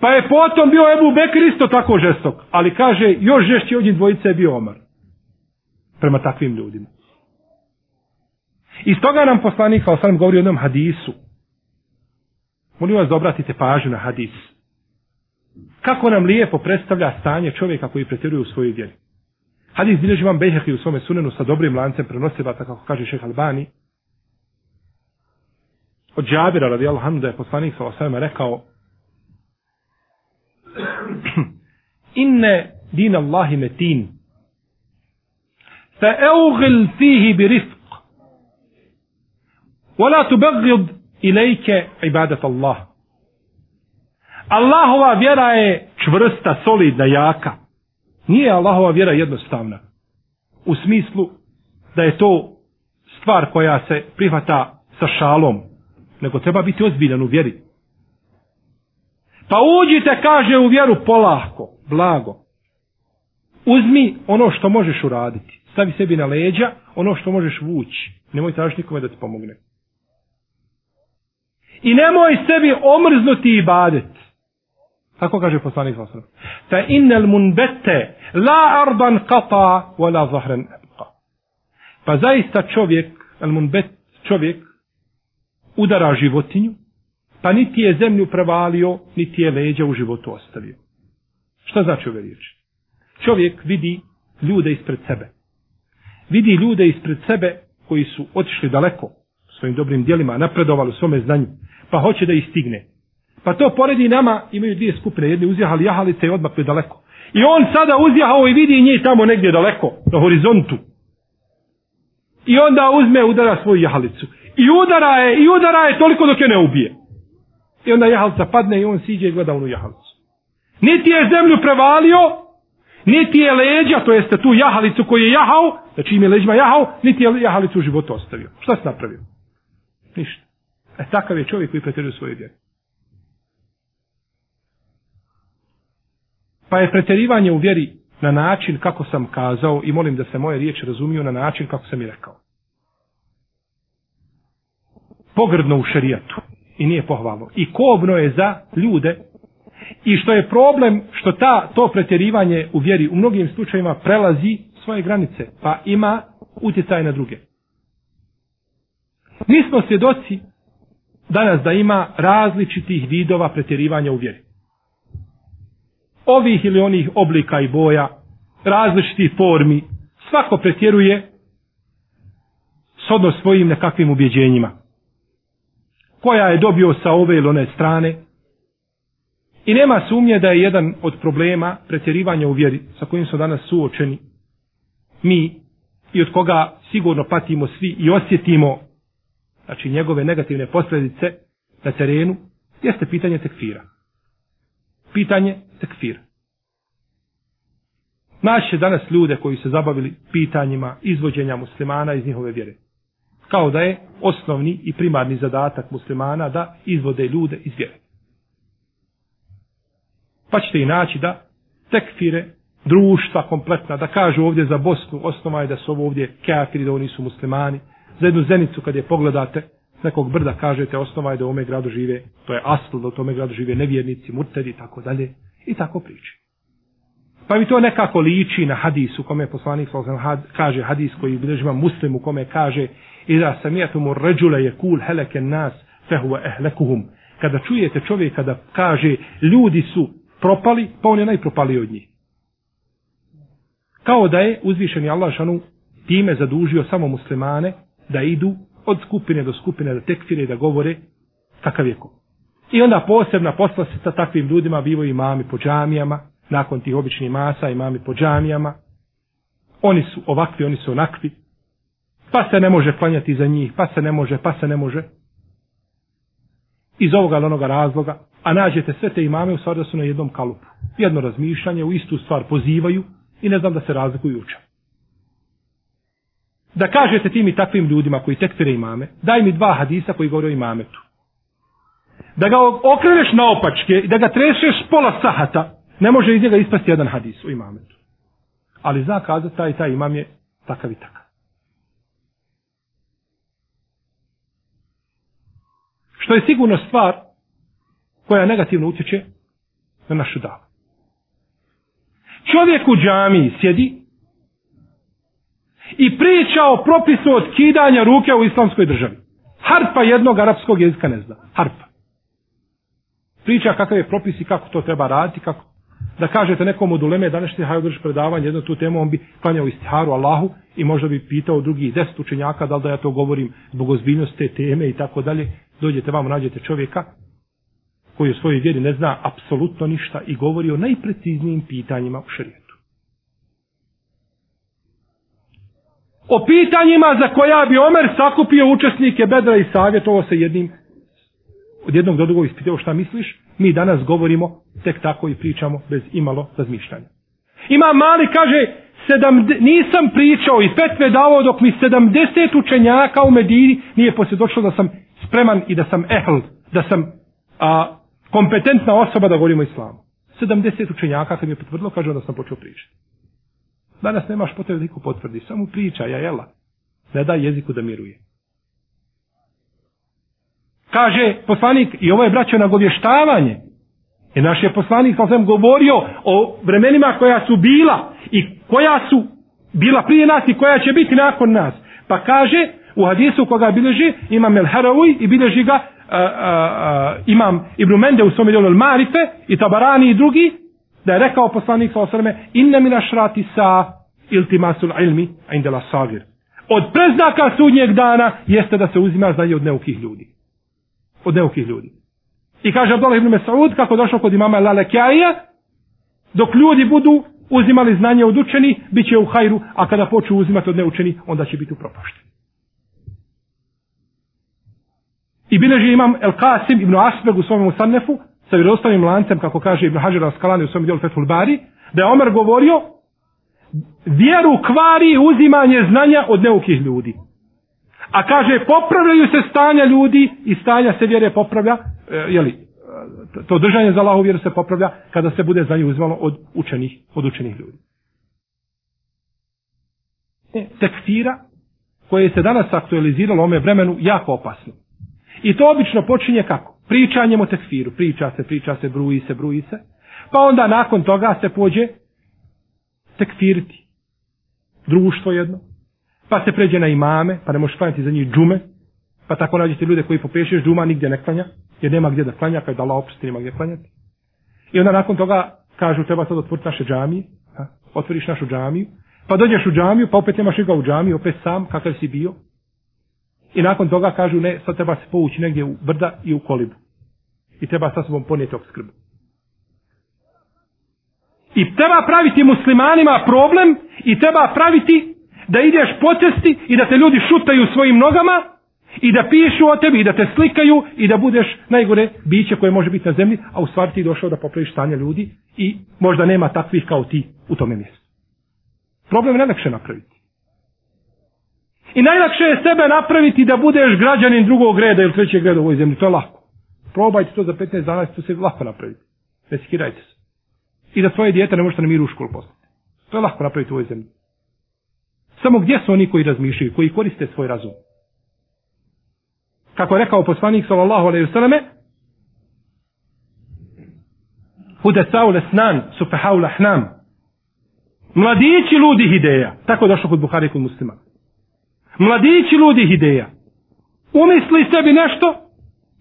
Pa je potom bio Ebu Bekir isto tako žestok, ali kaže još žešći od njih dvojice je bio Omar. Prema takvim ljudima. Iz toga nam poslanik sa osrme govori o jednom hadisu. Molim vas da obratite pažnju na hadis. Kako nam lijepo predstavlja stanje čovjeka koji pretjeruje u svojoj vjeri. Hadis bilježi vam Bejhehi u svome sunenu sa dobrim lancem prenosivaca, kako kaže šeh Albani. Od Džabira radijallahu anhu da je poslanik sa osvijem rekao <clears throat> Inne din Allahi metin fa eughil fihi bi rifq ولا تبغض إليك عبادة الله Allahova vjera je čvrsta, solidna, jaka. Nije Allahova vjera jednostavna. U smislu da je to stvar koja se prihvata sa šalom. Nego treba biti ozbiljan u vjeri. Pa uđite, kaže, u vjeru polahko, blago. Uzmi ono što možeš uraditi. Stavi sebi na leđa ono što možeš vući. Nemoj tražiti nikome da ti pomogne. I nemoj sebi omrznuti ibadet. Tako kaže poslanik sa osram. Fa innal munbete la ardan qata wa la zahran abqa. Pa zaista čovjek, al munbet čovjek udara životinju, pa niti je zemlju prevalio, niti je leđa u životu ostavio. Šta znači ove riječi? Čovjek vidi ljude ispred sebe. Vidi ljude ispred sebe koji su otišli daleko svojim dobrim dijelima, napredovali u svome znanju, pa hoće da ih stigne. Pa to poredi nama, imaju dvije skupine, jedni uzjahali jahalice i odmakli daleko. I on sada uzjahao i vidi njih tamo negdje daleko, na horizontu. I onda uzme, udara svoju jahalicu. I udara je, i udara je toliko dok je ne ubije. I onda jahalca padne i on siđe i gleda onu jahalicu. Niti je zemlju prevalio, niti je leđa, to jeste tu jahalicu koju je jahao, znači im je leđima jahao, niti je jahalicu u životu ostavio. Šta se napravio? Ništa. E takav je čovjek koji pretjeruje svoje vjeru. Pa je pretjerivanje u vjeri na način kako sam kazao i molim da se moje riječi razumiju na način kako sam i rekao. Pogrdno u šerijatu i nije pohvalno. I kobno je za ljude i što je problem što ta to pretjerivanje u vjeri u mnogim slučajima prelazi svoje granice pa ima utjecaj na druge. Mi smo svjedoci danas da ima različitih vidova pretjerivanja u vjeri ovih ili onih oblika i boja, različitih formi, svako pretjeruje s svojim nekakvim ubjeđenjima. Koja je dobio sa ove ili one strane. I nema sumnje da je jedan od problema pretjerivanja u vjeri sa kojim smo danas suočeni mi i od koga sigurno patimo svi i osjetimo znači njegove negativne posljedice na terenu, jeste pitanje tekfira pitanje tekfira. Naše danas ljude koji se zabavili pitanjima izvođenja muslimana iz njihove vjere. Kao da je osnovni i primarni zadatak muslimana da izvode ljude iz vjere. Pa ćete i naći da tekfire društva kompletna, da kažu ovdje za Bosnu, osnova je da su ovo ovdje kafiri, da oni su muslimani. Za jednu zenicu kad je pogledate, s nekog brda kažete osnova je da u ome gradu žive, to je asl da u tome gradu žive nevjernici, murtedi i tako dalje. I tako priči. Pa mi to nekako liči na hadis u kome poslanik had, kaže hadis koji bilježima muslimu kome kaže Iza samijatumu ređule je kul heleke nas fehuva ehlekuhum. Kada čujete čovjeka da kaže ljudi su propali, pa on je najpropali od njih. Kao da je uzvišeni Allah šanu time zadužio samo muslimane da idu od skupine do skupine da tekfire da govore kakav je ko. I onda posebna posla se sa takvim ljudima bivo imami po džamijama, nakon tih običnih masa, imami po džamijama, oni su ovakvi, oni su onakvi, pa se ne može klanjati za njih, pa se ne može, pa se ne može. Iz ovoga ili onoga razloga, a nađete sve te imame u stvari da su na jednom kalupu. Jedno razmišljanje, u istu stvar pozivaju i ne znam da se razlikuju uče. Da kažete tim i takvim ljudima koji tekfire imame, daj mi dva hadisa koji govore o imametu. Da ga okreneš na opačke i da ga trešeš pola sahata, ne može iz njega ispasti jedan hadis u imametu. Ali zna kazati taj taj imam je takav i takav. Što je sigurno stvar koja negativno utječe na našu davu. Čovjek u džamiji sjedi i priča o propisu od kidanja ruke u islamskoj državi. Harpa jednog arapskog jezika ne zna. Harpa. Priča kakav je propis i kako to treba raditi, kako da kažete nekom od uleme danas ti hajde drži predavanje jednu tu temu, on bi klanjao istiharu Allahu i možda bi pitao drugi deset učenjaka da li da ja to govorim zbog ozbiljnosti te teme i tako dalje. Dođete vam, nađete čovjeka koji u svojoj vjeri ne zna apsolutno ništa i govori o najpreciznijim pitanjima u šarijetu. O pitanjima za koja bi Omer sakupio učesnike bedra i savjetovo se jednim od jednog do drugog ispitao šta misliš, mi danas govorimo tek tako i pričamo bez imalo razmišljanja. Ima mali, kaže, sedam, nisam pričao i petve dao dok mi sedamdeset učenjaka u Medini nije poslije da sam spreman i da sam ehl, da sam a, kompetentna osoba da govorimo islamu. Sedamdeset učenjaka kad mi je potvrdilo, kaže da sam počeo pričati. Danas nemaš potrebe da niko potvrdi, samo priča, ja jela. Ne daj jeziku da miruje. Kaže poslanik, i ovo je braćo na govještavanje. I naš je poslanik sam sam govorio o vremenima koja su bila i koja su bila prije nas i koja će biti nakon nas. Pa kaže u hadisu koga bilježi imam El Harawi i bilježi ga a, a, a, imam Ibn Mende u svome djelu Marife i Tabarani i drugi da je rekao poslanik sa osrme inna mina šrati sa iltimasul ilmi indela sagir. Od preznaka sudnjeg dana jeste da se uzima znanje od neukih ljudi od neukih ljudi. I kaže Abdullah ibn Mes'ud kako došao kod imama Lalekjaja, dok ljudi budu uzimali znanje od učeni, bit će u hajru, a kada počnu uzimati od neučeni, onda će biti u propašti. I bileži imam El Qasim ibn Asbeg u svojom Usannefu, sa vjerostavim lancem, kako kaže Ibn Hajar Askalani u svom dijelu Fethul Bari, da je Omer govorio, vjeru kvari uzimanje znanja od neukih ljudi. A kaže, popravljaju se stanja ljudi i stanja se vjere popravlja, e, jeli, to držanje za Allahu vjeru se popravlja kada se bude znanje uzvalo od učenih, od učenih ljudi. E, tekfira koje se danas aktualiziralo u ome vremenu jako opasno. I to obično počinje kako? Pričanjem o tekfiru. Priča se, priča se, bruji se, bruji se. Pa onda nakon toga se pođe tekfiriti. Društvo jedno pa se pređe na imame, pa ne možeš klanjati za njih džume, pa tako nađete ljude koji popešeš džuma, nigdje ne klanja, jer nema gdje da klanja, pa kada Allah oprosti, nema gdje klanjati. I onda nakon toga kažu, treba sad otvoriti naše džamije, ha? otvoriš našu džamiju, pa dođeš u džamiju, pa opet nemaš ga u džamiju, opet sam, kakav si bio. I nakon toga kažu, ne, sad treba se povući negdje u brda i u kolibu. I treba sa sobom ponijeti obskrbu. I treba praviti muslimanima problem i treba praviti da ideš po cesti i da te ljudi šutaju svojim nogama i da pišu o tebi i da te slikaju i da budeš najgore biće koje može biti na zemlji, a u stvari ti došao da popraviš stanje ljudi i možda nema takvih kao ti u tome mjestu. Problem je najlakše napraviti. I najlakše je sebe napraviti da budeš građanin drugog reda ili trećeg reda u ovoj zemlji. To je lako. Probajte to za 15 dana, to se lako napraviti. Resikirajte se. I da svoje dijete ne možete na miru u školu poslati. To je lako napraviti u ovoj zemlji. Samo gdje su oni koji razmišljaju, koji koriste svoj razum? Kako je rekao poslanik sallallahu alejhi ve selleme, Huda saule snan, sufahau lahnam. Mladići ludi ideja. Tako je došlo kod Buhari kod muslima. Mladići ludi ideja. Umisli sebi nešto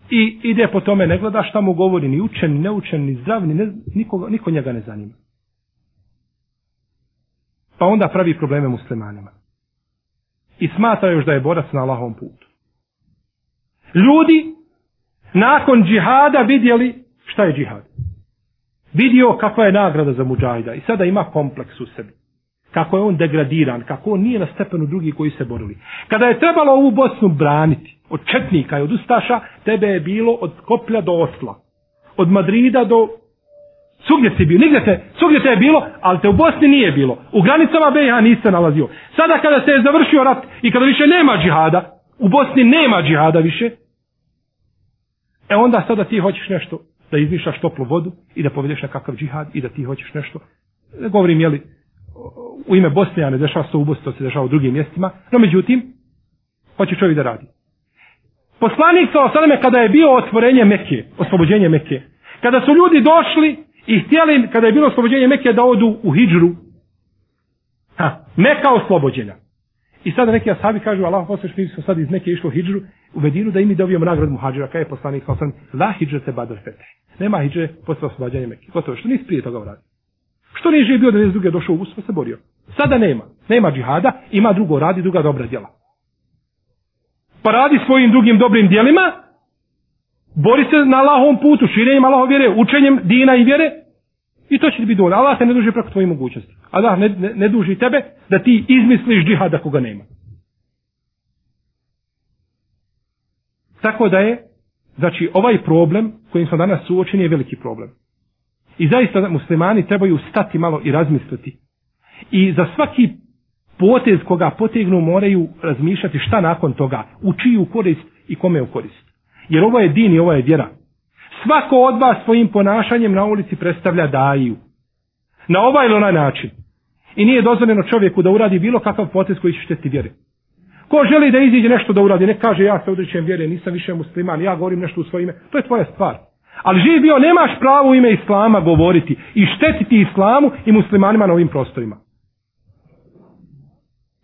i ide po tome, ne gleda šta mu govori, ni učen, ni neučen, ni zdrav, ni ne, niko, niko njega ne zanima pa onda pravi probleme muslimanima. I smatra još da je borac na Allahovom putu. Ljudi nakon džihada vidjeli šta je džihad. Vidio kakva je nagrada za muđahida i sada ima kompleks u sebi. Kako je on degradiran, kako on nije na stepenu drugih koji se borili. Kada je trebalo ovu Bosnu braniti od Četnika i od Ustaša, tebe je bilo od Koplja do Osla. Od Madrida do Svugdje si bio, nigdje te, svugdje te je bilo, ali te u Bosni nije bilo. U granicama BiH niste nalazio. Sada kada se je završio rat i kada više nema džihada, u Bosni nema džihada više, e onda sada ti hoćeš nešto da izmišljaš toplu vodu i da povedeš nekakav džihad i da ti hoćeš nešto. Ne govorim, jeli, u ime Bosne, a ne dešava se u Bosni, to se dešava u drugim mjestima, no međutim, hoće čovjek da radi. Poslanik sa Osaleme, kada je bio otvorenje Mekke, oslobođenje Mekke, kada su ljudi došli I htjeli, kada je bilo oslobođenje Mekke, da odu u Hidžru, Ha, Meka oslobođena. I sada neki asabi kažu, Allah posveš, mi smo sad iz Mekke išli u Hidžru, u Medinu, da imi dobijemo nagradu muhađira, kada je poslanik sa Osaleme, la Hidžra se badr fete. Nema Hidžre posle oslobođenja Mekke. Gotovo, što nisi prije toga uradio? Što nije bio da nije druge došao u pa se borio? Sada nema. Nema džihada, ima drugo radi, druga dobra djela. Pa radi svojim drugim dobrim djelima, Bori se na Allahovom putu, širenjem Allahov vjere, učenjem dina i vjere. I to će ti biti dovoljno. Allah se ne duži preko tvojih mogućnosti. Allah ne, ne, ne duži tebe da ti izmisliš džihada koga nema. Tako da je, znači ovaj problem kojim smo danas suočeni je veliki problem. I zaista muslimani trebaju stati malo i razmisliti. I za svaki potez koga potegnu moraju razmišljati šta nakon toga, u čiju korist i kome u korist. Jer ovo je din i ovo je vjera. Svako od vas svojim ponašanjem na ulici predstavlja daju. Na ovaj ili onaj način. I nije dozvoljeno čovjeku da uradi bilo kakav potez koji će šteti vjere. Ko želi da iziđe nešto da uradi, ne kaže ja se odrećem vjere, nisam više musliman, ja govorim nešto u svoje ime, to je tvoja stvar. Ali živ bio, nemaš pravo u ime Islama govoriti i štetiti Islamu i muslimanima na ovim prostorima.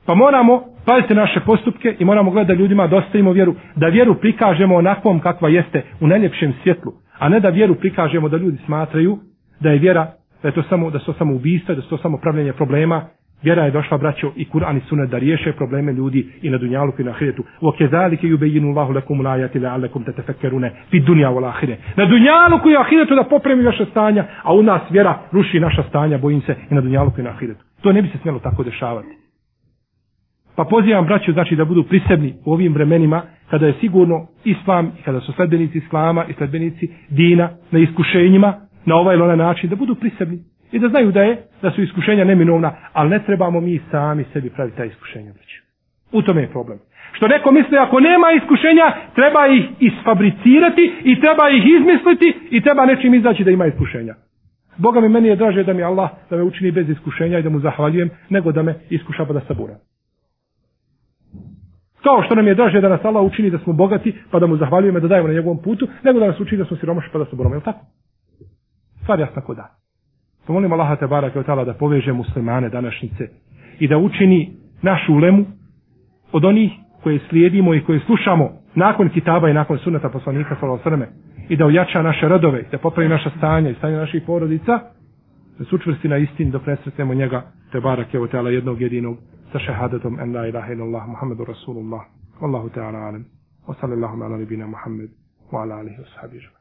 Pa moramo pazite naše postupke i moramo gledati da ljudima dostavimo vjeru, da vjeru prikažemo onakvom kakva jeste u najljepšem svjetlu, a ne da vjeru prikažemo da ljudi smatraju da je vjera, da je to samo, da su samo ubista, da su to samo pravljenje problema, Vjera je došla, braćo, i Kur'an i Sunnet da riješe probleme ljudi i na dunjalu i na ahiretu. Wa kezalike yubayyinu Allahu lakum al-ayati la'allakum tatafakkaruna fi dunya wal akhirah. Na dunjalu i ahiretu da popremi vaše stanja, a u nas vjera ruši naša stanja, bojim se, i na dunjalu i na ahiretu. To ne bi se smjelo tako dešavati. Pa pozivam braću znači da budu prisebni u ovim vremenima kada je sigurno islam i kada su sledbenici islama i sledbenici dina na iskušenjima na ovaj ili onaj način da budu prisebni i da znaju da je da su iskušenja neminovna, ali ne trebamo mi sami sebi praviti ta iskušenja braću. U tome je problem. Što neko misli ako nema iskušenja treba ih isfabricirati i treba ih izmisliti i treba nečim izaći da ima iskušenja. Boga mi meni je draže da mi Allah da me učini bez iskušenja i da mu zahvaljujem nego da me iskuša pa da saburam. Kao što nam je draže da nas Allah učini da smo bogati, pa da mu zahvaljujemo da dajemo na njegovom putu, nego da nas učini da smo siromaši pa da se Je li tako? Stvar jasna ko da. Pa molim Allaha te barake od da poveže muslimane današnjice i da učini našu ulemu od onih koje slijedimo i koje slušamo nakon kitaba i nakon sunata poslanika sallallahu i da ojača naše radove, da popravi naša stanja i stanje naših porodica, da se učvrsti na istini dok nesretnemo njega te barake od jednog jedinog sa šehadatom en la ilaha illallah Muhammedu Rasulullah. Wallahu ta'ala alim. Wa sallallahu ala nabina Muhammed wa ala alihi wa sahbihi.